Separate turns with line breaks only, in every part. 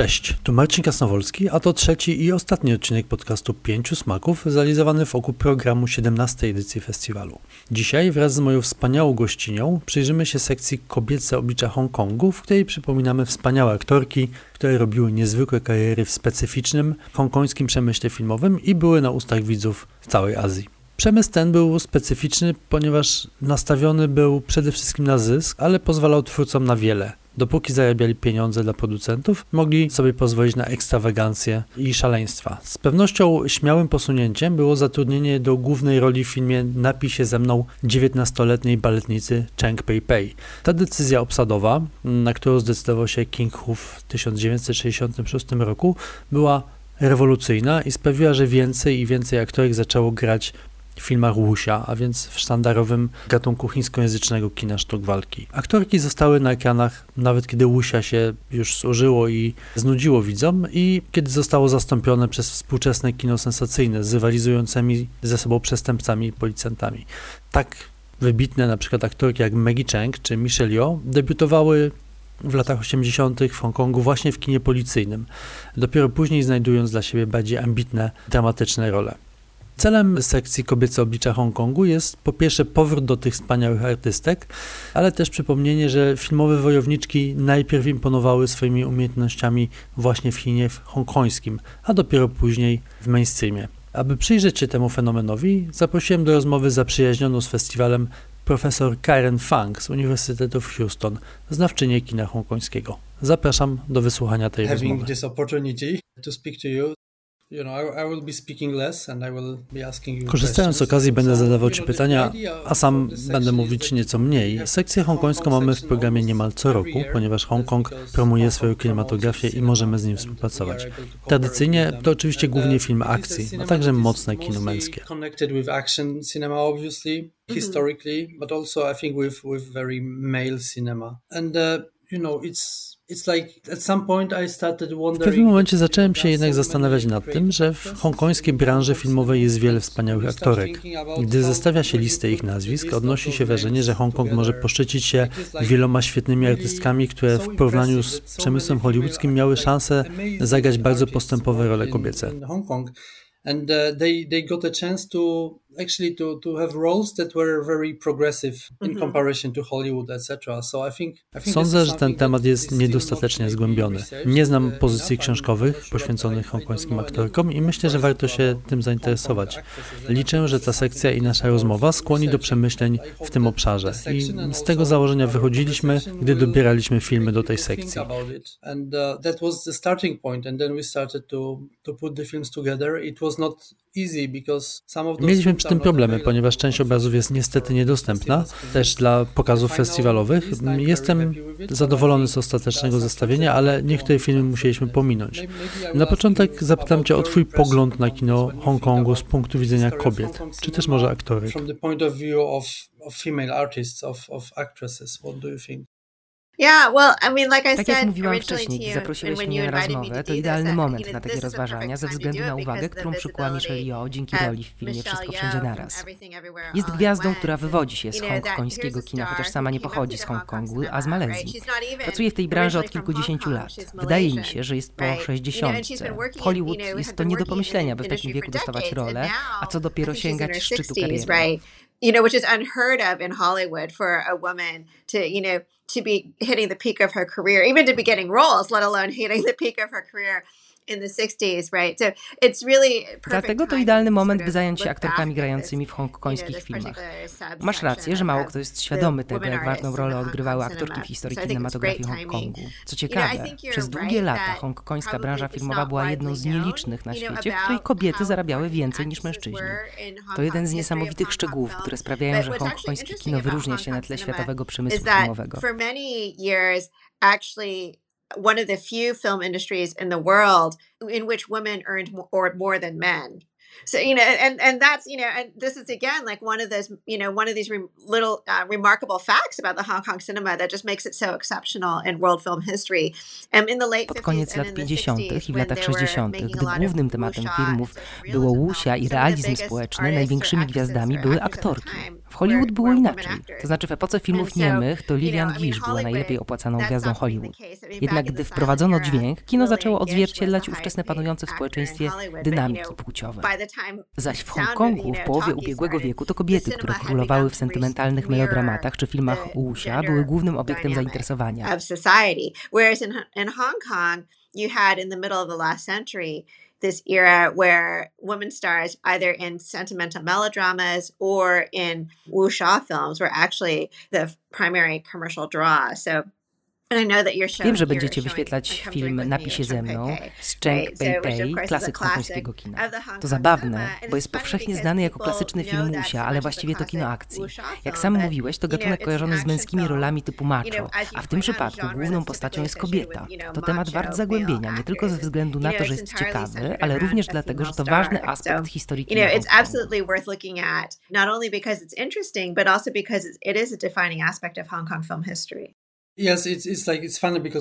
Cześć, tu Marcin Kasnowolski, a to trzeci i ostatni odcinek podcastu Pięciu Smaków, zrealizowany wokół programu 17 edycji festiwalu. Dzisiaj wraz z moją wspaniałą gościnią przyjrzymy się sekcji Kobiece oblicza Hongkongu, w której przypominamy wspaniałe aktorki, które robiły niezwykłe kariery w specyficznym hongkońskim przemyśle filmowym i były na ustach widzów w całej Azji. Przemysł ten był specyficzny, ponieważ nastawiony był przede wszystkim na zysk, ale pozwalał twórcom na wiele. Dopóki zarabiali pieniądze dla producentów, mogli sobie pozwolić na ekstrawagancję i szaleństwa. Z pewnością śmiałym posunięciem było zatrudnienie do głównej roli w filmie Napij się ze mną 19-letniej baletnicy Cheng Pei Pei. Ta decyzja obsadowa, na którą zdecydował się King Hu w 1966 roku, była rewolucyjna i sprawiła, że więcej i więcej aktorek zaczęło grać filmach Wuxia, a więc w sztandarowym gatunku chińskojęzycznego kina sztuk walki. Aktorki zostały na ekranach nawet kiedy Wuxia się już zużyło i znudziło widzom i kiedy zostało zastąpione przez współczesne kino sensacyjne z rywalizującymi ze sobą przestępcami i policjantami. Tak wybitne na przykład aktorki jak Maggie Cheng czy Michelle Yeoh debiutowały w latach 80. w Hongkongu właśnie w kinie policyjnym, dopiero później znajdując dla siebie bardziej ambitne, dramatyczne role. Celem sekcji Kobiece Oblicza Hongkongu jest po pierwsze powrót do tych wspaniałych artystek, ale też przypomnienie, że filmowe wojowniczki najpierw imponowały swoimi umiejętnościami właśnie w Chinie w hongkońskim, a dopiero później w mainstreamie. Aby przyjrzeć się temu fenomenowi, zaprosiłem do rozmowy zaprzyjaźnioną z festiwalem profesor Karen Fang z Uniwersytetu w Houston, znawczynię kina hongkońskiego. Zapraszam do wysłuchania tej
Having
rozmowy.
this opportunity to speak to you
Korzystając z okazji będę zadawał Ci pytania, a sam będę mówić nieco mniej. Sekcję hongkońską mamy w programie niemal co roku, ponieważ Hongkong promuje swoją kinematografię i możemy z nim współpracować. Tradycyjnie to oczywiście głównie filmy akcji, a także mocne kino męskie.
Historically, but also I think with with very male cinema, and uh, you know it's
w pewnym momencie zacząłem się jednak zastanawiać nad tym, że w hongkońskiej branży filmowej jest wiele wspaniałych aktorek. Gdy zestawia się listę ich nazwisk, odnosi się wrażenie, że Hongkong może poszczycić się wieloma świetnymi artystkami, które w porównaniu z przemysłem hollywoodzkim miały szansę zagrać bardzo postępowe role kobiece.
And uh, they, they got a chance to actually to, to have roles that were very progressive in mhm. comparison to Hollywood, etc. So I think, I
think Sądzę, że ten temat jest niedostatecznie zgłębiony. Nie znam pozycji książkowych poświęconych hongkońskim aktorkom i myślę, że warto się tym zainteresować. Liczę, że ta sekcja i nasza rozmowa skłoni do przemyśleń w tym obszarze i z tego założenia wychodziliśmy, gdy dobieraliśmy filmy do tej sekcji. Uh, Mieliśmy przy tym problemy, ponieważ część obrazów jest niestety niedostępna, też dla pokazów festiwalowych. Jestem zadowolony z ostatecznego zestawienia, ale niektóre filmy musieliśmy pominąć. Na początek zapytam Cię o Twój pogląd na kino Hongkongu z punktu widzenia kobiet, czy też może aktorek.
Tak jak mówiłam wcześniej, gdy zaprosiłeś mnie na rozmowę, to idealny moment na takie rozważania ze względu na uwagę, którą przykuła Michelle Yeoh dzięki roli w filmie Wszystko Wszędzie Naraz. Jest gwiazdą, która wywodzi się z hongkońskiego kina, chociaż sama nie pochodzi z Hongkongu, a z Malezji. Pracuje w tej branży od kilkudziesięciu lat. Wydaje mi się, że jest po sześćdziesiątce. W Hollywood jest to nie do pomyślenia, by w takim wieku dostawać rolę, a co dopiero sięgać szczytu kariery. You know, which is unheard of in Hollywood for a woman to, you know, to be hitting the peak of her career, even to be getting roles, let alone hitting the peak of her career Dlatego to idealny moment, by zająć się aktorkami grającymi w hongkońskich filmach. Masz rację, że mało kto jest świadomy tego, jak ważną rolę odgrywały aktorki w historii kinematografii Hongkongu. Co ciekawe, przez długie lata hongkońska branża filmowa była jedną z nielicznych na świecie, w której kobiety zarabiały więcej niż mężczyźni. To jeden z niesamowitych szczegółów, które sprawiają, że hongkońskie kino wyróżnia się na tle światowego przemysłu filmowego. One of the few film industries in the world in which women earned or more than men.
So you know, and and that's you know, and this is again like one of those you know one of these re- little uh, remarkable facts about the Hong Kong cinema that just makes it so exceptional in world film history. Um, in the late
Pod koniec lat 50. i w latach 60., gdy głównym tematem filmów było łusia i realizm społeczny, największymi gwiazdami były aktorki. W Hollywood było inaczej. To znaczy w epoce filmów niemych to Lillian Gish była najlepiej opłacaną gwiazdą Hollywood. Jednak gdy wprowadzono dźwięk, kino zaczęło odzwierciedlać ówczesne panujące w społeczeństwie dynamiki płciowe. Zaś w Hongkongu w połowie ubiegłego wieku to kobiety, które królowały w sentymentalnych melodramatach czy filmach Wuxia, były głównym obiektem zainteresowania.
Whereas in Hong Kong, you had in the middle of the last century this era where women stars, either in sentimental melodramas or in wuxia films, were actually the primary commercial draw. So
Wiem, że będziecie wyświetlać film Napij się ze mną z Cheng Pei Pei, klasyk hongkońskiego kina. To zabawne, bo jest powszechnie znany jako klasyczny film Musia, ale właściwie to kino akcji. Jak sam mówiłeś, to gatunek kojarzony z męskimi rolami typu macho, a w tym przypadku główną postacią jest kobieta. To temat wart zagłębienia, nie tylko ze względu na to, że jest ciekawy, ale również dlatego, że to ważny aspekt historii kina It's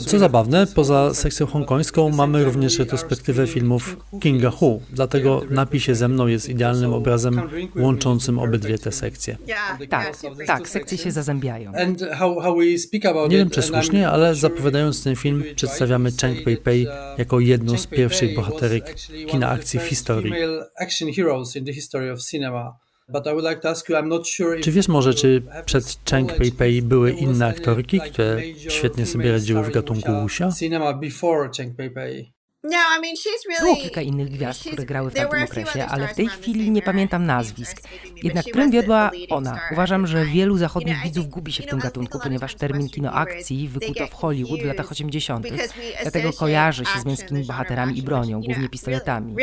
Co zabawne, poza sekcją hongkońską mamy również retrospektywę filmów Kinga Hu, dlatego napis się ze mną jest idealnym obrazem łączącym obydwie te sekcje.
Tak, tak, sekcje się zazębiają.
Nie wiem czy słusznie, ale zapowiadając ten film przedstawiamy Cheng Pei Pei jako jedną z pierwszych bohaterek kina akcji w historii. Czy wiesz może, czy przed Cheng Pei Pei były inne aktorki, które świetnie sobie radziły w gatunku wuxia?
No, Było kilka innych gwiazd, które grały w tamtym okresie, ale w tej chwili nie pamiętam nazwisk. Jednak prym wiodła ona. Uważam, że wielu zachodnich widzów gubi się w tym gatunku, ponieważ termin kino akcji wykuto w Hollywood w latach 80., dlatego kojarzy się z męskimi bohaterami i bronią, głównie pistoletami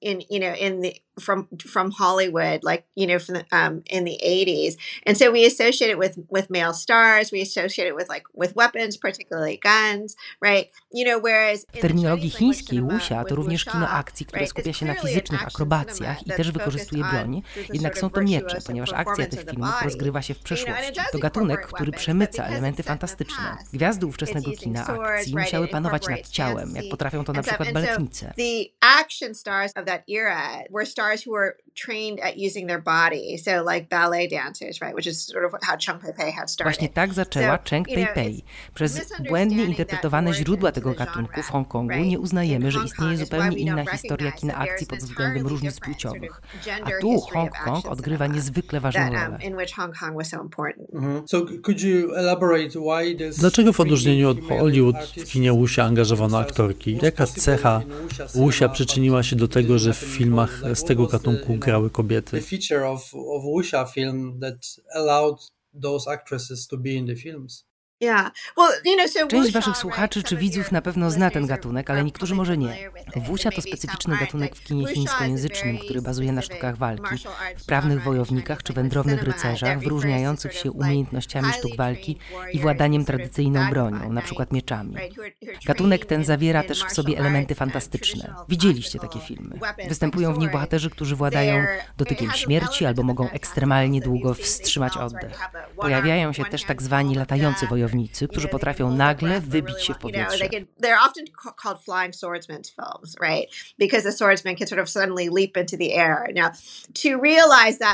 in you know in the from from Hollywood, like you know from the, um, in the '80s, and so we associate it with with male stars. We associate it with like with weapons, particularly guns, right? You know, whereas
w terminologii chińskiej wuxia to również kino akcji, które skupia się na fizycznych akrobacjach i też wykorzystuje broń. Jednak są to miecze, ponieważ akcja tych filmów rozgrywa się w przeszłości. To gatunek, który przemyca elementy fantastyczne. Gwiazdy ówczesnego kina akcji musiały panować nad ciałem, jak potrafią to na przykład baletnice.
The action stars of that era were stars stars who were trained at using their body, so like ballet dancers, right, which is sort of how Cheng Pei Pei had started.
Właśnie tak zaczęła Cheng Pei Pei. Przez błędnie interpretowane źródła tego gatunku w Hongkongu nie uznajemy, że istnieje zupełnie inna historia kina akcji pod względem różnic płciowych. A tu Hongkong odgrywa niezwykle ważną um, rolę.
Mhm. Dlaczego w odróżnieniu od Hollywood w kinie Wuxia angażowano aktorki? Jaka cecha Wuxia przyczyniła się do tego, że w filmach z tego gatunku grały kobiety.
Część waszych słuchaczy czy widzów na pewno zna ten gatunek, ale niektórzy może nie. Wuxia to specyficzny gatunek w kinie chińskojęzycznym, który bazuje na sztukach walki, wprawnych wojownikach czy wędrownych rycerzach, wyróżniających się umiejętnościami sztuk walki i władaniem tradycyjną bronią, np. mieczami. Gatunek ten zawiera też w sobie elementy fantastyczne. Widzieliście takie filmy. Występują w nich bohaterzy, którzy władają dotykiem śmierci albo mogą ekstremalnie długo wstrzymać oddech. Pojawiają się też tak zwani latający wojownicy, wojownicy, którzy potrafią nagle wybić się w powietrze.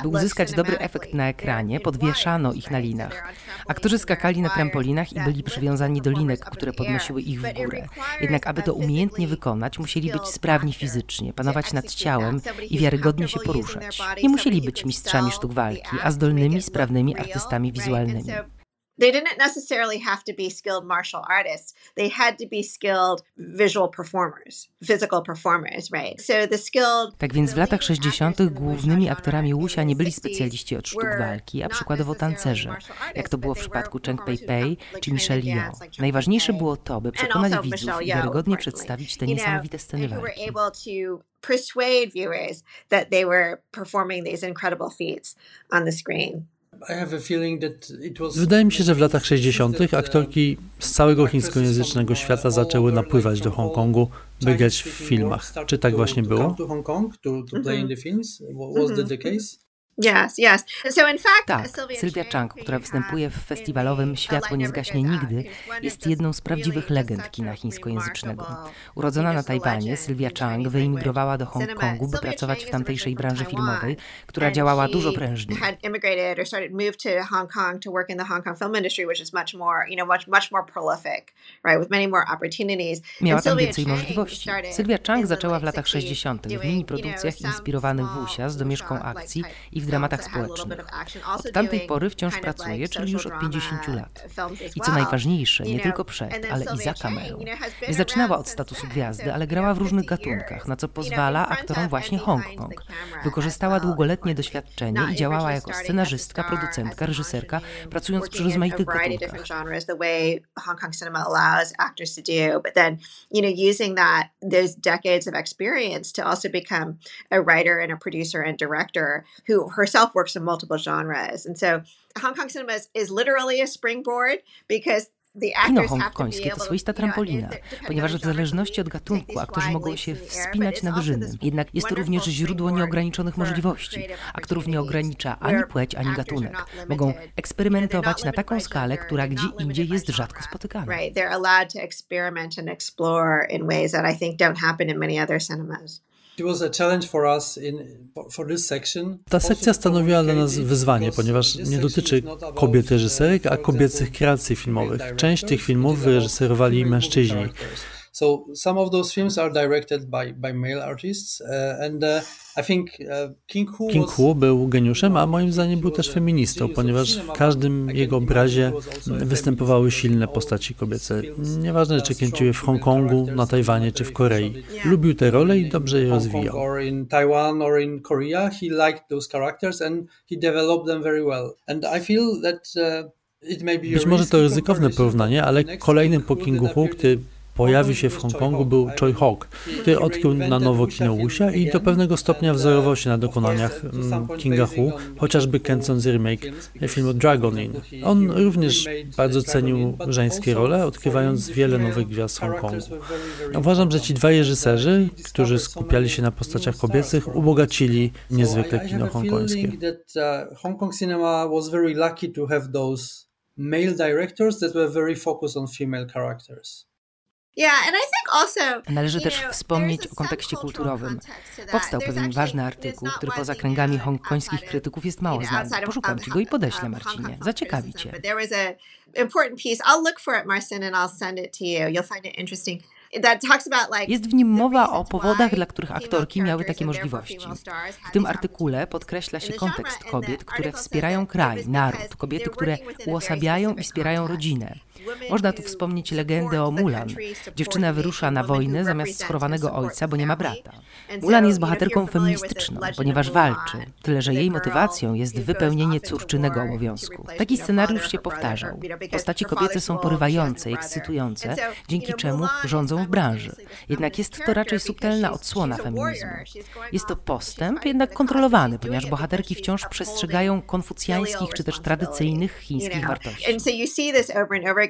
By uzyskać dobry efekt na ekranie, podwieszano ich na linach. Aktorzy skakali na trampolinach i byli przywiązani do linek, które podnosiły ich w górę. Jednak aby to umiejętnie wykonać, musieli być sprawni fizycznie, panować nad ciałem i wiarygodnie się poruszać. Nie musieli być mistrzami sztuk walki, a zdolnymi, sprawnymi artystami wizualnymi. They didn't necessarily have to be skilled martial artists. They had to be skilled visual performers, physical performers, right? So the skilled Tak więc w latach 60. głównymi aktorami Wuxia nie byli specjaliści od sztuk walki, a przykładowo tancerze, jak to było w przypadku Cheng Pei Pei czy Michelle Yeoh. Najważniejsze było to, by przekonać widzów i wiarygodnie przedstawić te niesamowite sceny walki persuade viewers that they were performing these incredible feats on the screen.
Wydaje mi się, że w latach 60. aktorki z całego chińskojęzycznego świata zaczęły napływać do Hongkongu, by grać w filmach. Czy tak właśnie było?
Yes, yes. So in fact,
tak, Sylwia Chang, która występuje w festiwalowym Światło nie zgaśnie nigdy, jest jedną z prawdziwych legend kina chińskojęzycznego. Urodzona na Tajwanie, Sylwia Chang wyemigrowała do Hongkongu, by pracować w tamtejszej branży filmowej, która działała dużo prężniej. Miała tam więcej możliwości. Sylwia Chang zaczęła w latach 60. w mini produkcjach inspirowanych Wuxia z domieszką akcji i w dramatach społecznych. Od tamtej pory wciąż pracuje, czyli już od 50 lat. I co najważniejsze, nie tylko przed, ale i za kamerą. Nie zaczynała od statusu gwiazdy, ale grała w różnych gatunkach, na co pozwala aktorom właśnie Hongkong. Wykorzystała długoletnie doświadczenie i działała jako scenarzystka, producentka, reżyserka, pracując przy rozmaitych gatunkach.
decades of experience to also become a writer and a producer and director who herself works in multiple genres. And so Hong Kong cinema is, is literally a springboard because Kino hongkońskie to swoista trampolina, ponieważ w zależności od gatunku aktorzy mogą się wspinać na wyżyny. Jednak jest to również źródło nieograniczonych możliwości. Aktorów nie ogranicza ani płeć, ani gatunek. Mogą eksperymentować na taką skalę, która gdzie indziej jest rzadko spotykana. They're allowed to experiment and explore in ways that I think don't happen in many other cinemas.
Ta sekcja stanowiła dla nas wyzwanie, ponieważ nie dotyczy kobiet reżyserek, a kobiecych kreacji filmowych. Część tych filmów wyreżyserowali mężczyźni. So some of those films are directed by, by male artists uh, and uh, I think uh, King Hu, King Hu był geniuszem, a moim zdaniem był też feministą, ponieważ w każdym jego obrazie występowały silne postaci kobiece. Nieważne, czy kręciły w Hongkongu, na Tajwanie czy w Korei. Lubił te role i dobrze je rozwijał. Taiwan or in Korea, he liked those characters and he developed them very well. And I feel that uh, być może to ryzykowne porównanie, ale kolejnym po Kingu Hu, który pojawił się w Hongkongu był Choi Hawk, który odkrył na nowo kino Wuxia i do pewnego stopnia wzorował się na dokonaniach mm, Kinga Hu, chociażby kręcąc remake filmu Dragon Inn. On również bardzo cenił żeńskie role, odkrywając wiele nowych gwiazd Hongkongu. Uważam, że ci dwaj reżyserzy, którzy skupiali się na postaciach kobiecych, ubogacili niezwykle kino hongkońskie. Those male directors that were very focused on female characters.
Należy też wspomnieć o kontekście kulturowym. Powstał pewien ważny artykuł, który poza kręgami hongkońskich krytyków jest mało znany. Poszukam ci go i podeślę, Marcinie. Zaciekawi cię. important piece. I'll look for it, Marcin, and I'll send it to you. You'll find it interesting. Jest w nim mowa o powodach, dla których aktorki miały takie możliwości. W tym artykule podkreśla się kontekst kobiet, które wspierają kraj, naród, kobiety, które uosabiają i wspierają rodzinę. Można tu wspomnieć legendę o Mulan. Dziewczyna wyrusza na wojnę zamiast schorowanego ojca, bo nie ma brata. Mulan jest bohaterką feministyczną, ponieważ walczy, tyle że jej motywacją jest wypełnienie córczynego obowiązku. Taki scenariusz się powtarzał. Postaci kobiece są porywające, ekscytujące, dzięki czemu rządzą w branży. Jednak jest to raczej subtelna odsłona feminizmu. Jest to postęp, jednak kontrolowany, ponieważ bohaterki wciąż przestrzegają konfucjańskich czy też tradycyjnych chińskich wartości.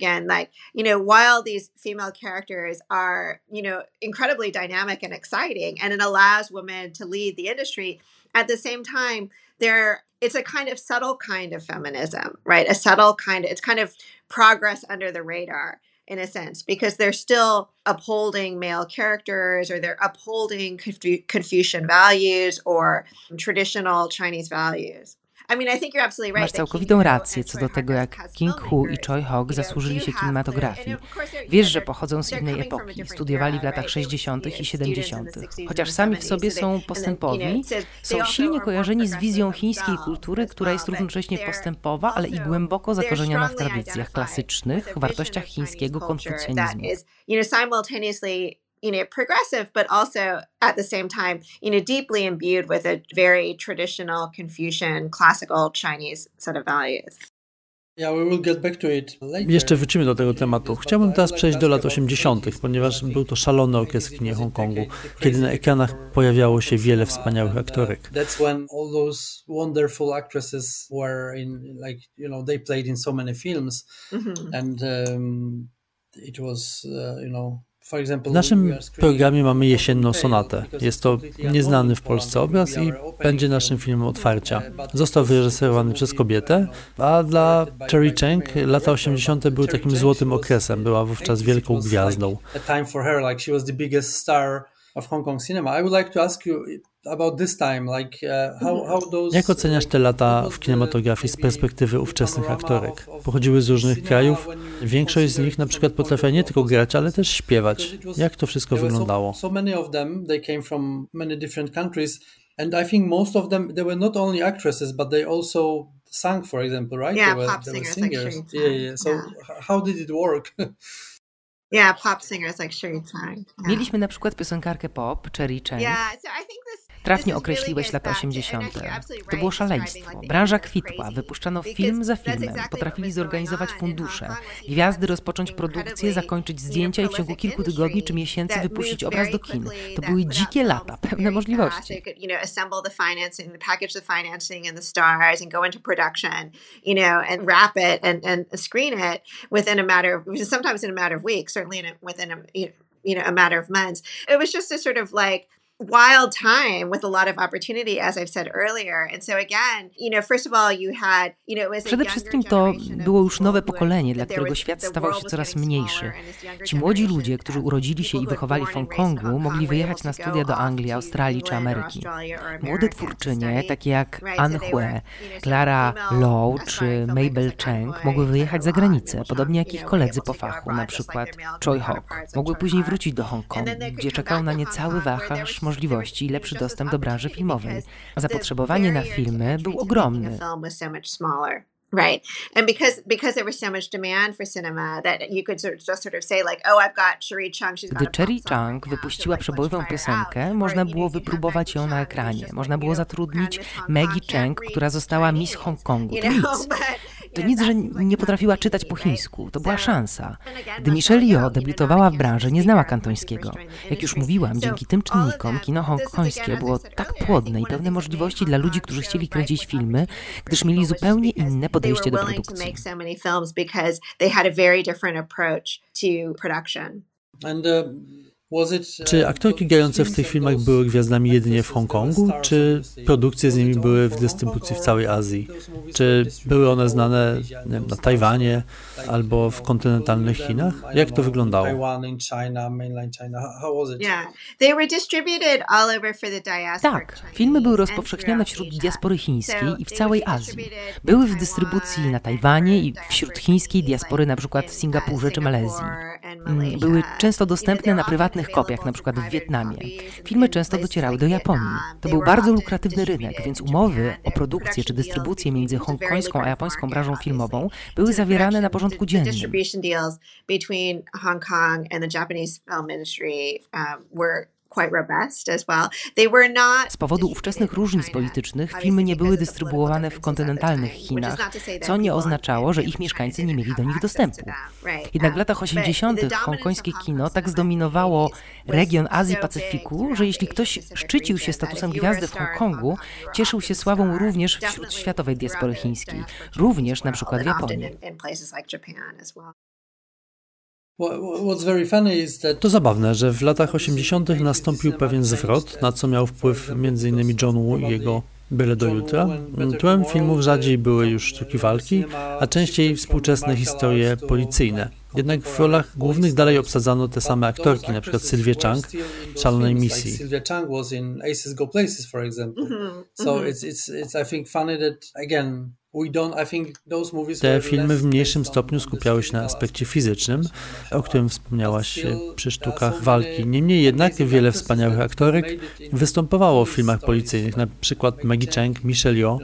again like you know while these female characters are you know incredibly dynamic and and to lead the industry at the same time there it's a kind of subtle kind of feminism right a subtle kind of it's kind of progress under the radar in a sense because they're still upholding male characters or they're upholding Confucian values or traditional Chinese values.
Masz całkowitą rację co do tego, jak King Hu i Choi Hawk zasłużyli się kinematografii. Wiesz, że pochodzą z innej epoki, studiowali w latach 60. i 70. Chociaż sami w sobie są postępowi, są silnie kojarzeni z wizją chińskiej kultury, która jest równocześnie postępowa, ale i głęboko zakorzeniona w tradycjach klasycznych, wartościach chińskiego konfucjanizmu.
You know, progressive, but also at the same time, you know, deeply imbued with a very traditional Confucian, classical Chinese set of values. Yeah, we will get back to it.
Jeszcze wrócimy do tego tematu. Chciałbym teraz przejść do lat 80., ponieważ był to szalony okres w kinie Hongkongu, kiedy na ekranach pojawiało się wiele wspaniałych aktorek. That's w naszym programie mamy jesienną sonatę. Jest to nieznany w Polsce obraz i będzie naszym filmem otwarcia. Został wyreżyserowany przez kobietę, a dla Cherry Cheng lata 80. były takim złotym okresem. Była wówczas wielką gwiazdą. About this time, like uh, how, how those... Jak oceniasz te lata w kinematografii z perspektywy ówczesnych aktorek? Pochodziły z różnych krajów. Większość z nich na przykład potrafiła nie tylko grać, ale też śpiewać. Jak to wszystko wyglądało? So many of them, they came from many different countries. And I think most of them, they were not only actresses, but they also sang, for example, right?
Yeah,
they were,
pop
they
singers.
Were singers. Like yeah, yeah. So yeah. how did it work?
Yeah, pop singers like Sherry Tang.
Yeah. Mieliśmy na przykład piosenkarkę pop, Cherry Chang. Yeah, so I think this Trafnie określiłeś lata 80. To było szaleństwo. Branża kwitła, wypuszczano film za filmem, potrafili zorganizować fundusze, gwiazdy rozpocząć produkcję, zakończyć zdjęcia i w ciągu kilku tygodni czy miesięcy wypuścić obraz do kin. To były dzikie lata, pełne możliwości. you know, and wrap it and, and screen it within a matter of, sometimes in a matter of weeks, certainly in a, within a, you know, a matter of months. It was just a sort of like, wild time with a lot of opportunity, as I've said earlier. And so again, you know, first of all, you had, you know, it was Przede wszystkim to było już nowe pokolenie, dla którego świat stawał się coraz mniejszy. Ci młodzi ludzie, którzy urodzili się i wychowali w Hongkongu, mogli wyjechać na studia do Anglii, Australii czy Ameryki. Młode twórczynie, takie jak Anne Hue, Clara Lowe czy Mabel Cheng, mogły wyjechać za granicę, podobnie jak ich koledzy po fachu, na przykład Choi Hok. Mogły później wrócić do Hongkongu, gdzie czekał na nie cały wachlarz możliwości i lepszy dostęp do branży filmowej. Zapotrzebowanie na filmy był ogromny. Right. And because because there was so much demand for cinema that you could sort of just sort of say like, oh, I've got Cherie Chung. She's Gdy Cherie Chung wypuściła przebojową piosenkę, można było wypróbować ją na ekranie. Można było zatrudnić Maggie Cheng, która została Miss Hongkongu. To nic. To nic, że nie potrafiła czytać po chińsku. To była szansa. Gdy Michelle Yeoh debiutowała w branży, nie znała kantońskiego. Jak już mówiłam, dzięki tym czynnikom kino hongkońskie było tak płodne i pełne możliwości dla ludzi, którzy chcieli kręcić filmy, gdyż mieli zupełnie inne podejście do produkcji.
And uh, czy aktorki grające w tych filmach były gwiazdami jedynie w Hongkongu, czy produkcje z nimi były w dystrybucji w całej Azji? Czy były one znane wiem, na Tajwanie albo w kontynentalnych Chinach? Jak to wyglądało?
Tak, filmy były rozpowszechnione wśród diaspory chińskiej i w całej Azji. Były w dystrybucji na Tajwanie i wśród chińskiej diaspory na przykład w Singapurze czy Malezji. Mm, były często dostępne na prywatnych kopiach, na przykład w Wietnamie. Filmy często docierały do Japonii. To był bardzo lukratywny rynek, więc umowy o produkcję czy dystrybucję między hongkońską a japońską branżą filmową były zawierane na porządku dziennym. Z powodu ówczesnych różnic politycznych filmy nie były dystrybuowane w kontynentalnych Chinach, co nie oznaczało, że ich mieszkańcy nie mieli do nich dostępu. Jednak w latach 80. hongkońskie kino tak zdominowało region Azji Pacyfiku, że jeśli ktoś szczycił się statusem gwiazdy w Hongkongu, cieszył się sławą również wśród światowej diaspory chińskiej, również na przykład w Japonii.
To zabawne, że w latach 80. nastąpił pewien zwrot, na co miał wpływ m.in. John Woo i jego Byle do jutra. Tłem filmów rzadziej były już sztuki walki, a częściej współczesne historie policyjne. Jednak w rolach głównych dalej obsadzano te same aktorki, na przykład Sylwia Chang w Szalonej Misji. Sylwia Chang te filmy w mniejszym stopniu skupiały się na aspekcie fizycznym, o którym wspomniałaś przy sztukach walki. Niemniej jednak wiele wspaniałych aktorek występowało w filmach policyjnych, na przykład Maggie Cheng, Michelle Yeoh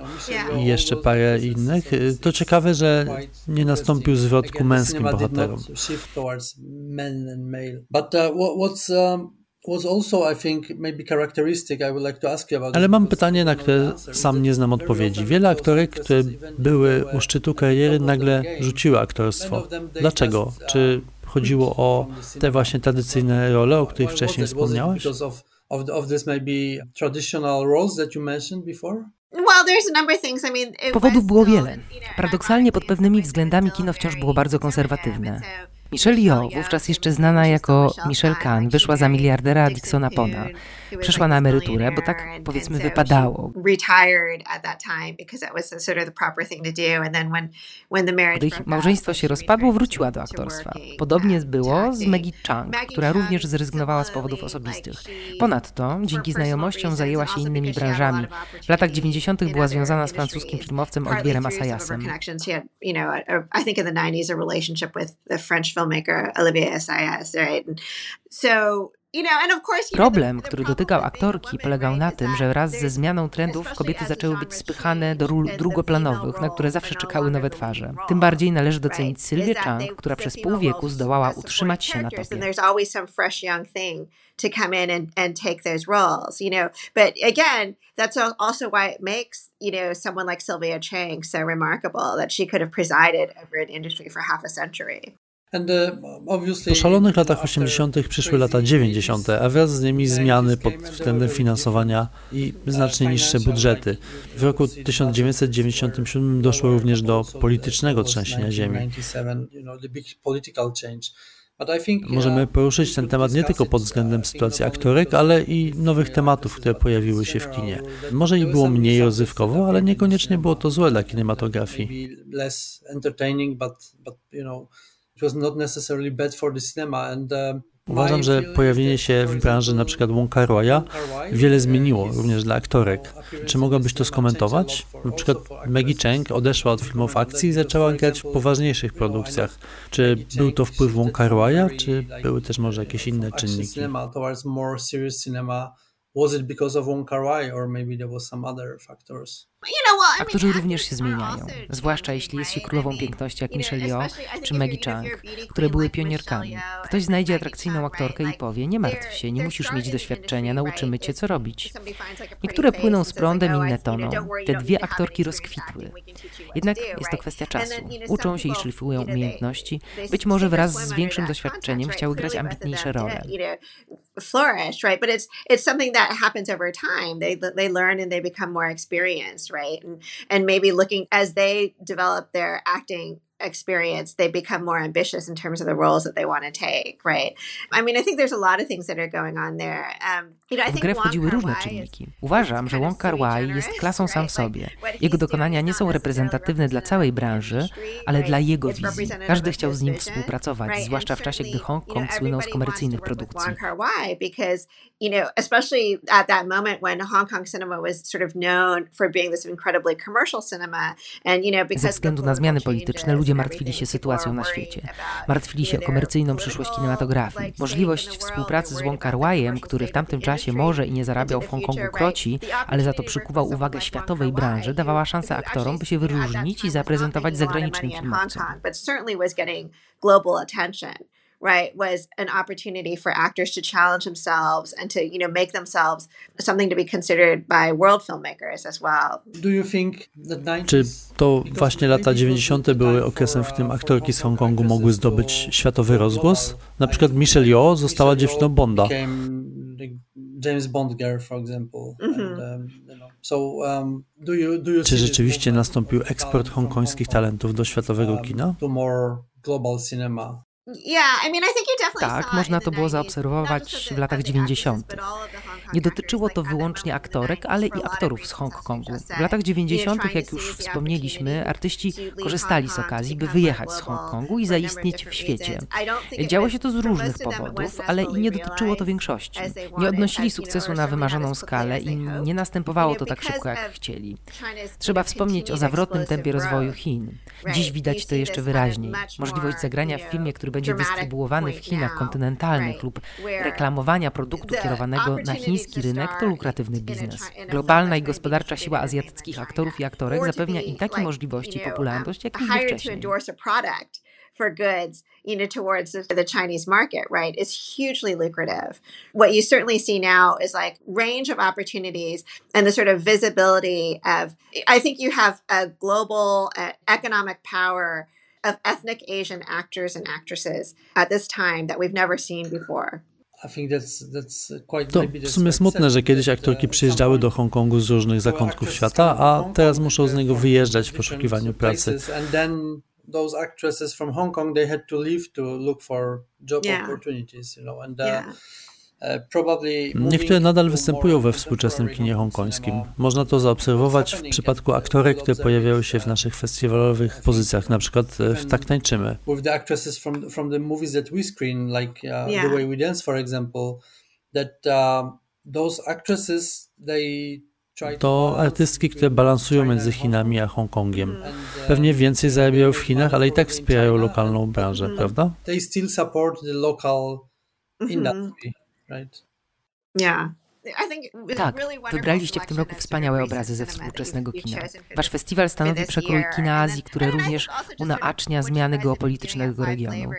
i jeszcze parę innych. To ciekawe, że nie nastąpił zwrot ku męskim bohaterom. Ale mam pytanie, na które sam nie znam odpowiedzi. Wiele aktorek, które były u szczytu kariery, nagle rzuciły aktorstwo. Dlaczego? Czy chodziło o te właśnie tradycyjne role, o których wcześniej wspomniałeś?
Powodów było wiele. Paradoksalnie pod pewnymi względami kino wciąż było bardzo konserwatywne. Michelle Yeoh, wówczas jeszcze znana jako Michelle Kahn, wyszła za miliardera Dixona Pona. Przeszła na emeryturę, bo tak powiedzmy wypadało. Gdy ich małżeństwo się rozpadło, wróciła do aktorstwa. Podobnie było z Maggie Chung, która również zrezygnowała z powodów osobistych. Ponadto, dzięki znajomościom zajęła się innymi branżami. W latach 90. była związana z francuskim filmowcem Olivierem Assayasem Problem, który dotykał aktorki, polegał na tym, że wraz ze zmianą trendów kobiety zaczęły być spychane do ról drugoplanowych, na które zawsze czekały nowe twarze. Tym bardziej należy docenić Sylwię Chang, która przez pół wieku zdołała utrzymać się na topie. to come in and, and take those roles, you know. But again, that's also why it makes, you know, someone like Sylvia Chang so remarkable that she could have presided over an industry for half a century.
Uh, po szalonych latach 80. przyszły lata 90., a wraz z nimi zmiany pod względem finansowania i znacznie niższe budżety. W roku 1997 doszło również do politycznego trzęsienia ziemi. Możemy poruszyć ten temat nie tylko pod względem sytuacji aktorek, ale i nowych tematów, które pojawiły się w kinie. Może i było mniej rozrywkowo, ale niekoniecznie było to złe dla kinematografii. Uh, Uważam, że pojawienie się w branży np. Wonka Roya wiele zmieniło, również dla aktorek. Czy mogłabyś to skomentować? Na przykład Maggie Cheng odeszła od filmów akcji i zaczęła grać w poważniejszych produkcjach. Czy był to wpływ Wonka Roya, czy były też może jakieś inne czynniki? Was it because of Wong Kar Wai or maybe there was some other factors?
Aktorzy również się zmieniają, zwłaszcza jeśli jest się królową piękności jak Michelle Yeoh czy Maggie Chung, które były pionierkami. Ktoś znajdzie atrakcyjną aktorkę i powie, nie martw się, nie musisz mieć doświadczenia, nauczymy cię co robić. Niektóre płyną z prądem, inne toną. Te dwie aktorki rozkwitły. Jednak jest to kwestia czasu. Uczą się i szlifują umiejętności. Być może wraz z większym doświadczeniem chciały grać ambitniejsze role. flourish, right? But it's it's something that happens over time. They they learn and they become more experienced right? And and maybe looking as they develop their acting experience, they become more ambitious in terms of the roles that they want to take, right? I mean, I think there's a lot of things that are going on there. Um, w grę wchodziły różne czynniki. Uważam, że Wong Kar Wai jest klasą sam w sobie. Jego dokonania nie są reprezentatywne dla całej branży, ale dla jego wizji. Każdy chciał z nim współpracować, zwłaszcza w czasie, gdy Hong Kong słynął z komercyjnych produkcji. You know, especially at that moment when Hong Kong cinema was sort of known for being this incredibly commercial cinema, and you know, because ze względu na zmiany polityczne ludzie martwili się sytuacją na świecie. Martwili się o komercyjną przyszłość kinematografii. Możliwość współpracy z Wong Kar Waiem, który w tamtym czasie może i nie zarabiał w Hongkongu kroci, ale za to przykuwał uwagę światowej branży, dawała szansę aktorom, by się wyróżnić i zaprezentować zagranicznym filmowcom right was an opportunity for actors to challenge themselves and to you know make themselves something to be considered by world filmmakers as well.
Do you think Czy to właśnie lata 90. były okresem, w którym aktorki z Hongkongu mogły zdobyć światowy rozgłos? Na przykład Michelle Yeoh została dziewczyną Bonda. James Bond girl, for example. Mm-hmm. Um, um, Czy rzeczywiście nastąpił eksport hongkońskich talentów do światowego um, kina? To more global cinema. Tak, można to było zaobserwować w latach 90. Nie dotyczyło to wyłącznie aktorek, ale i aktorów z Hongkongu. W latach 90., jak już wspomnieliśmy, artyści korzystali z okazji, by wyjechać z Hongkongu i zaistnieć w świecie. Działo się to z różnych powodów, ale i nie dotyczyło to większości. Nie odnosili sukcesu na wymarzoną skalę i nie następowało to tak szybko, jak chcieli. Trzeba wspomnieć o zawrotnym tempie rozwoju Chin. Dziś widać to jeszcze wyraźniej. Możliwość zagrania w filmie, który będzie dystrybuowany w Chinach kontynentalnych lub reklamowania produktu kierowanego na chiński rynek to lukratywny biznes. Globalna i gospodarcza siła azjatyckich aktorów i aktorek zapewnia im takie możliwości i popularność jak nigdy wcześniej.
for goods, you know, towards the, Chinese market, right, is hugely lucrative. What you certainly see now is like range of opportunities and the sort of visibility of, I think you have a global uh, economic power of ethnic Asian actors and actresses at this time that we've never seen before.
To w sumie smutne, że kiedyś aktorki przyjeżdżały do Hongkongu z różnych zakątków świata, a teraz muszą z niego wyjeżdżać w poszukiwaniu pracy.
those actresses from Hong Kong they had to leave to look for job yeah. opportunities, you know, and uh, yeah.
Niektóre nadal występują we współczesnym kinie hongkońskim. Można to zaobserwować w przypadku aktorek, które pojawiały się w naszych festiwalowych pozycjach, na przykład e, w Tak tańczymy. To artystki, które balansują między Chinami a Hongkongiem. Uh, Pewnie więcej zarabiają w Chinach, ale i tak wspierają lokalną branżę, prawda?
They still support the local mhm. industry.
Tak, wybraliście w tym roku wspaniałe obrazy ze współczesnego kina. Wasz festiwal stanowi przekrój kina Azji, które również unaocznia zmiany geopolitycznego regionu.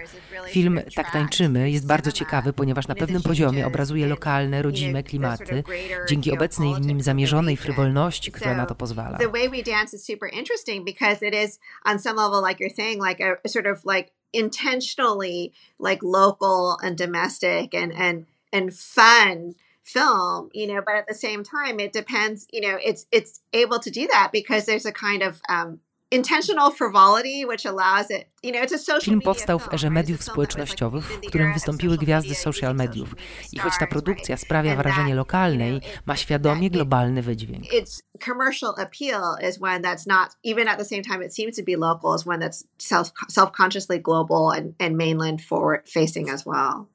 Film Tak tańczymy jest bardzo ciekawy, ponieważ na pewnym poziomie obrazuje lokalne, rodzime klimaty, dzięki obecnej w nim zamierzonej frywolności, która na to pozwala.
intentionally like local and domestic and and and fun film you know but at the same time it depends you know it's it's able to do that because there's a kind of um,
Film powstał w erze mediów społecznościowych, w którym wystąpiły gwiazdy social mediów. I choć ta produkcja sprawia wrażenie lokalnej, ma świadomie globalny wydźwięk. Its commercial appeal is one that's not, even at the same time it seems to be local, is one that's self, self-consciously global and, and mainland forward facing as well.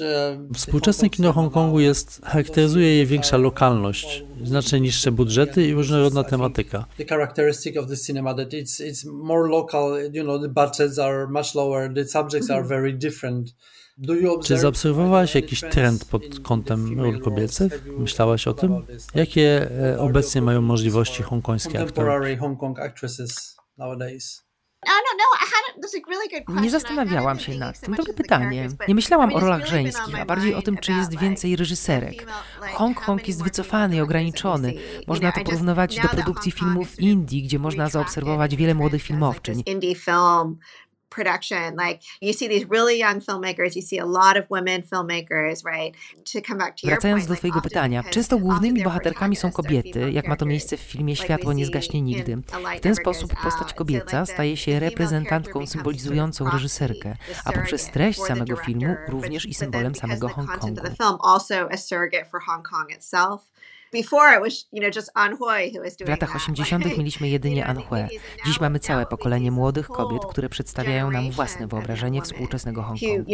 Uh, Współczesne kino Hongkongu jest, charakteryzuje je większa lokalność, znacznie niższe budżety i różnorodna tematyka. Different. Czy zaobserwowałaś jakiś trend pod kątem ról kobiecych? Myślałaś o tym? Jakie e, obecnie mają możliwości hongkońskie aktory?
Nie zastanawiałam się nad tym. Dobre pytanie. Nie myślałam o rolach żeńskich, a bardziej o tym, czy jest więcej reżyserek. Hongkong jest wycofany i ograniczony. Można to porównywać do produkcji filmów Indii, gdzie można zaobserwować wiele młodych filmowczyń
production. Like you see these really young filmmakers, you see a lot of women filmmakers, right? To come back to
Wracając do Twojego pytania, często głównymi bohaterkami są kobiety, jak ma to miejsce w filmie Światło nie zgaśnie nigdy. W ten sposób postać kobieca staje się reprezentantką symbolizującą reżyserkę, a poprzez treść samego filmu również i symbolem samego Hongkongu. W latach 80. mieliśmy jedynie Anhui. Dziś mamy całe pokolenie młodych kobiet, które przedstawiają nam własne wyobrażenie współczesnego Hongkongu.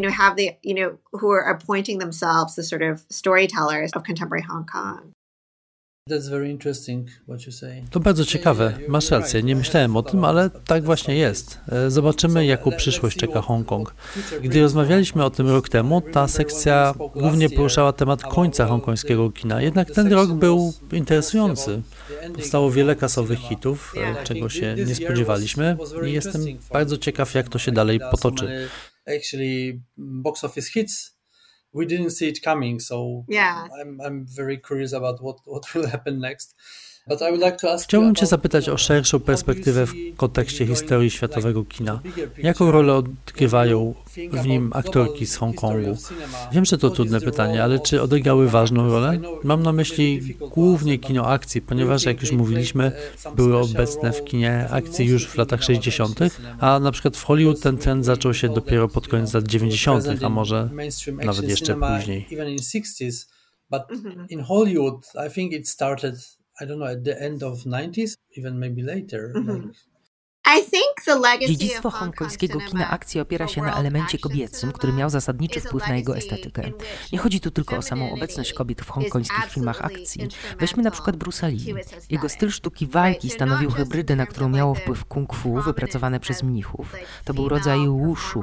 To bardzo ciekawe. Masz rację, nie myślałem o tym, ale tak właśnie jest. E, zobaczymy, jaką przyszłość czeka Hongkong. Gdy rozmawialiśmy o tym rok temu, ta sekcja głównie poruszała temat końca hongkońskiego kina. Jednak ten rok był interesujący. Powstało wiele kasowych hitów, e, czego się nie spodziewaliśmy i jestem bardzo ciekaw, jak to się dalej potoczy. Actually, box office hits we didn't see it coming. So yeah, I'm, I'm very curious about what, what will happen next. Chciałbym Cię zapytać o szerszą perspektywę w kontekście historii światowego kina. Jaką rolę odgrywają w nim aktorki z Hongkongu? Wiem, że to trudne pytanie, ale czy odegrały ważną rolę? Mam na myśli głównie kino akcji, ponieważ jak już mówiliśmy, były obecne w kinie akcji już w latach 60., a na przykład w Hollywood ten trend zaczął się dopiero pod koniec lat 90., a może nawet jeszcze później. But in Hollywood, I think it started I don't know, at the end of 90s, even maybe later. Mm-hmm. Like,
Dziedzictwo hongkońskiego kina akcji opiera się na elemencie kobiecym, który miał zasadniczy wpływ na jego estetykę. Nie chodzi tu tylko o samą obecność kobiet w hongkońskich filmach akcji. Weźmy na przykład Bruce Lee. Jego styl sztuki walki stanowił hybrydę, na którą miało wpływ kung fu wypracowane przez mnichów. To był rodzaj wushu.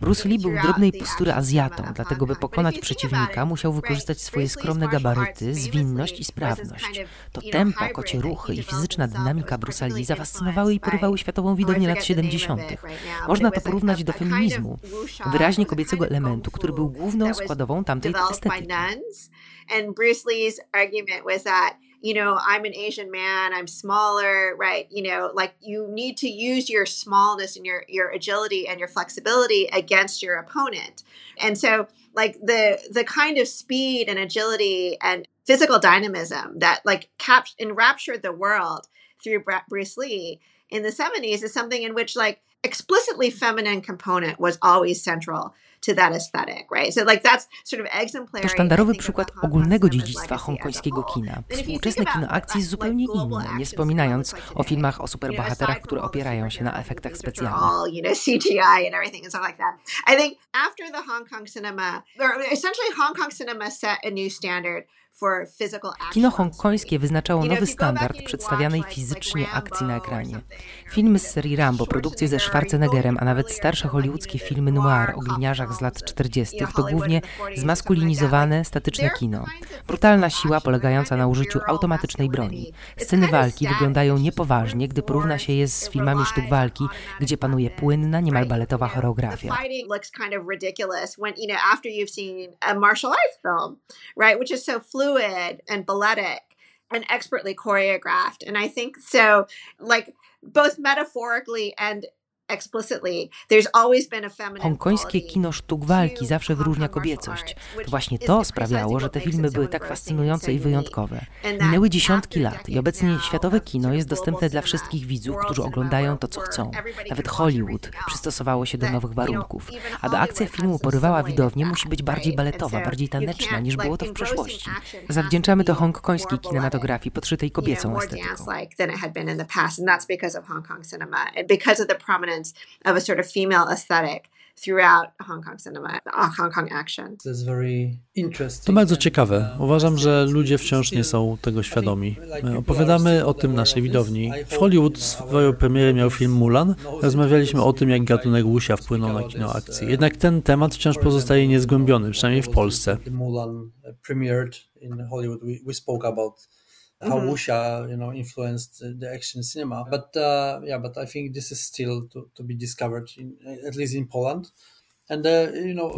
Bruce Lee był drobnej postury Azjatą, dlatego by pokonać przeciwnika musiał wykorzystać swoje skromne gabaryty, zwinność i sprawność. To tempo, kocie ruchy i fizyczna dynamika Bruce'a Lee zafascynowały i porywały światową widownię lat 70. Można to porównać do feminizmu, wyraźnie kobiecego elementu, który był główną składową tamtej estetyki.
You know, I'm an Asian man, I'm smaller, right? You know, like you need to use your smallness and your your agility and your flexibility against your opponent. And so like the the kind of speed and agility and physical dynamism that like capt enraptured the world through Bruce Lee in the 70s is something in which like explicitly feminine component was always central to that aesthetic, right? So like that's sort of exemplary.
To sztandarowy przykład ogólnego dziedzictwa hongkońskiego kina. Współczesne kino akcji jest zupełnie inne, nie wspominając o filmach o superbohaterach, które opierają się na efektach specjalnych.
You know, CGI and everything and stuff like that. I think after the Hong Kong cinema, or essentially Hong Kong cinema set a new standard
Kino hongkońskie wyznaczało nowy standard przedstawianej fizycznie akcji na ekranie. Filmy z serii Rambo, produkcje ze Schwarzeneggerem, a nawet starsze hollywoodzkie filmy noir o gliniarzach z lat 40. to głównie zmaskulinizowane, statyczne kino. Brutalna siła polegająca na użyciu automatycznej broni. Sceny walki wyglądają niepoważnie, gdy porówna się je z filmami sztuk walki, gdzie panuje płynna, niemal baletowa choreografia.
Fluid and balletic and expertly choreographed. And I think so, like, both metaphorically and
Hongkońskie kino sztuk walki zawsze wyróżnia kobiecość. To właśnie to sprawiało, że te filmy były tak fascynujące i wyjątkowe. Minęły dziesiątki lat i obecnie światowe kino jest dostępne dla wszystkich widzów, którzy oglądają to, co chcą. Nawet Hollywood przystosowało się do nowych warunków. Aby akcja filmu porywała widownię, musi być bardziej baletowa, bardziej taneczna, niż było to w przeszłości. Zawdzięczamy to hongkońskiej kinematografii podszytej kobiecą estetyką
elements of a sort of female aesthetic throughout Hong Kong cinema, Hong Kong action.
To bardzo ciekawe. Uważam, że ludzie wciąż nie są tego świadomi. My opowiadamy o tym naszej widowni. W Hollywood swoją premierę miał film Mulan. Rozmawialiśmy o tym, jak gatunek wuxia wpłynął na kino akcji. Jednak ten temat wciąż pozostaje niezgłębiony, przynajmniej w Polsce. Mulan premiered in Hollywood. We spoke about how mm-hmm. wuxia you know influenced the action cinema but uh, yeah but i think this is still to, to be discovered in, at least in poland uh,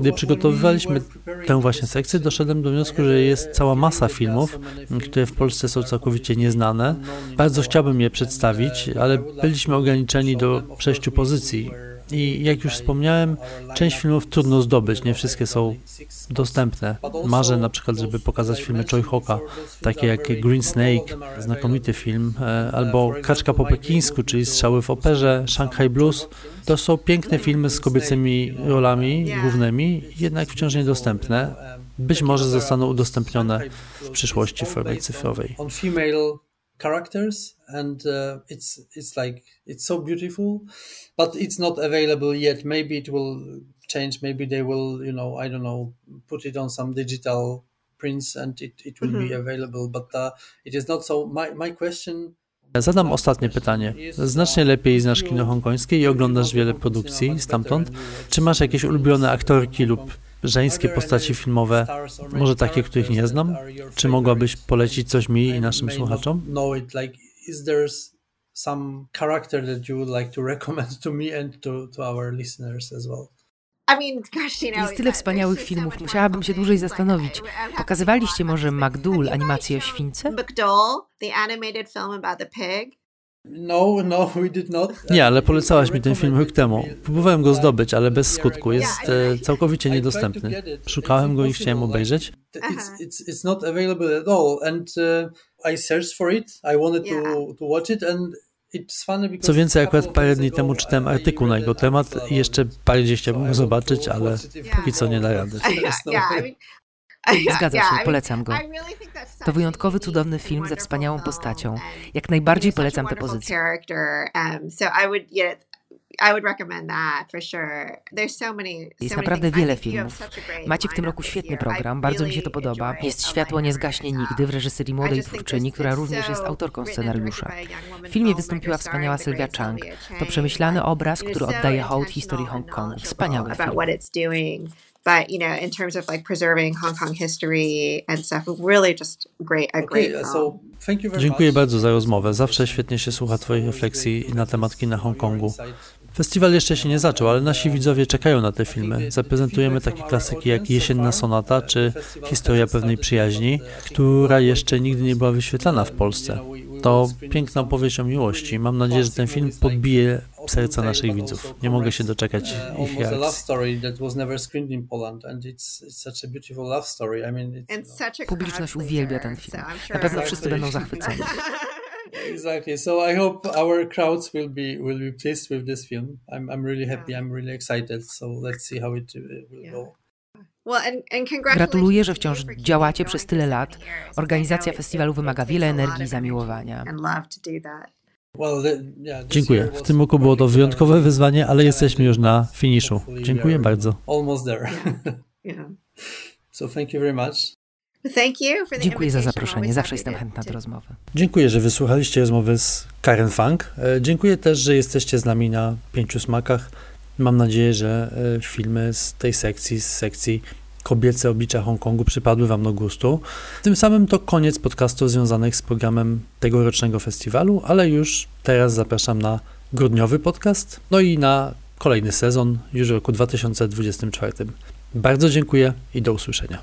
Gdy przygotowywaliśmy tę właśnie sekcję, doszedłem do wniosku, że jest cała masa filmów, które w Polsce są całkowicie nieznane. Bardzo chciałbym je przedstawić, ale byliśmy ograniczeni do sześciu pozycji. I jak już wspomniałem, część filmów trudno zdobyć, nie wszystkie są dostępne. Marzę na przykład, żeby pokazać filmy Choi Hoka, takie jak Green Snake, znakomity film, e, albo Kaczka po pekińsku, czyli Strzały w operze, Shanghai Blues. To są piękne filmy z kobiecymi rolami głównymi, jednak wciąż niedostępne. Być może zostaną udostępnione w przyszłości w formie cyfrowej. Characters and uh, it's it's like it's so beautiful but it's not available yet maybe it will change maybe they will you know i don't know put it on some digital prints and it, it will mm-hmm. be available but uh, it is not so my, my question Zadam ostatnie pytanie. Znacznie lepiej znasz kino hongkońskie i oglądasz wiele produkcji stamtąd. Czy masz jakieś ulubione aktorki lub żeńskie postaci filmowe, może takie, których nie znam? Czy mogłabyś polecić coś mi i naszym słuchaczom? some character that you would like to recommend to me and to, to our listeners as well.
Jest tyle wspaniałych filmów, musiałabym się dłużej zastanowić. Pokazywaliście może McDool, animację o śwince? McDool, the animated film about the pig.
No, no, we did not. Nie, ale polecałaś mi ten film rok temu. Próbowałem go zdobyć, ale bez skutku. Jest e, całkowicie niedostępny. Szukałem go i chciałem obejrzeć. It's, it's, it's not available at all. And I searched for it. I wanted to, to watch it and co więcej, akurat parę dni temu czytałem artykuł na jego temat i jeszcze parę gdzieś chciałbym go zobaczyć, ale póki co nie da rady.
Zgadza się, polecam go. To wyjątkowy, cudowny film ze wspaniałą postacią. Jak najbardziej polecam tę pozycję.
Jest naprawdę wiele filmów. Macie w tym roku świetny program, bardzo mi się to podoba. Jest Światło nie zgaśnie nigdy w reżyserii młodej twórczyni, która również jest autorką scenariusza. W filmie wystąpiła wspaniała Sylwia Chang. To przemyślany obraz, który oddaje hołd historii Hongkongu. Wspaniały film
but you know in terms of like preserving Hong Kong history and stuff really just great a great okay, so
Dziękuję bardzo za rozmowę. Zawsze świetnie się słucha Twoich refleksji na temat kina Hongkongu. Festiwal jeszcze się nie zaczął, ale nasi widzowie czekają na te filmy. Zaprezentujemy takie klasyki jak Jesienna Sonata czy Historia pewnej przyjaźni, która jeszcze nigdy nie była wyświetlana w Polsce. To piękna opowieść o miłości. Mam nadzieję, że ten film podbije serca naszych widzów. Nie mogę się doczekać ich reakcji.
Publiczność uwielbia ten film. Na pewno wszyscy będą zachwyceni.
exactly. So I hope our crowds will be will be pleased with this film. I'm I'm really happy. I'm really excited. So let's see how it uh, will go.
Gratuluję, że wciąż działacie przez tyle lat. Organizacja festiwalu wymaga wiele energii i zamiłowania.
Dziękuję. W tym roku było to wyjątkowe wyzwanie, ale jesteśmy już na finiszu. Dziękuję bardzo.
Dziękuję za zaproszenie. Zawsze jestem chętna do rozmowy.
Dziękuję, że wysłuchaliście rozmowy z Karen Funk. E, dziękuję też, że jesteście z nami na pięciu smakach. Mam nadzieję, że e, filmy z tej sekcji, z sekcji kobiece oblicza Hongkongu przypadły Wam do gustu. Tym samym to koniec podcastów związanych z programem tegorocznego festiwalu, ale już teraz zapraszam na grudniowy podcast, no i na kolejny sezon już w roku 2024. Bardzo dziękuję i do usłyszenia.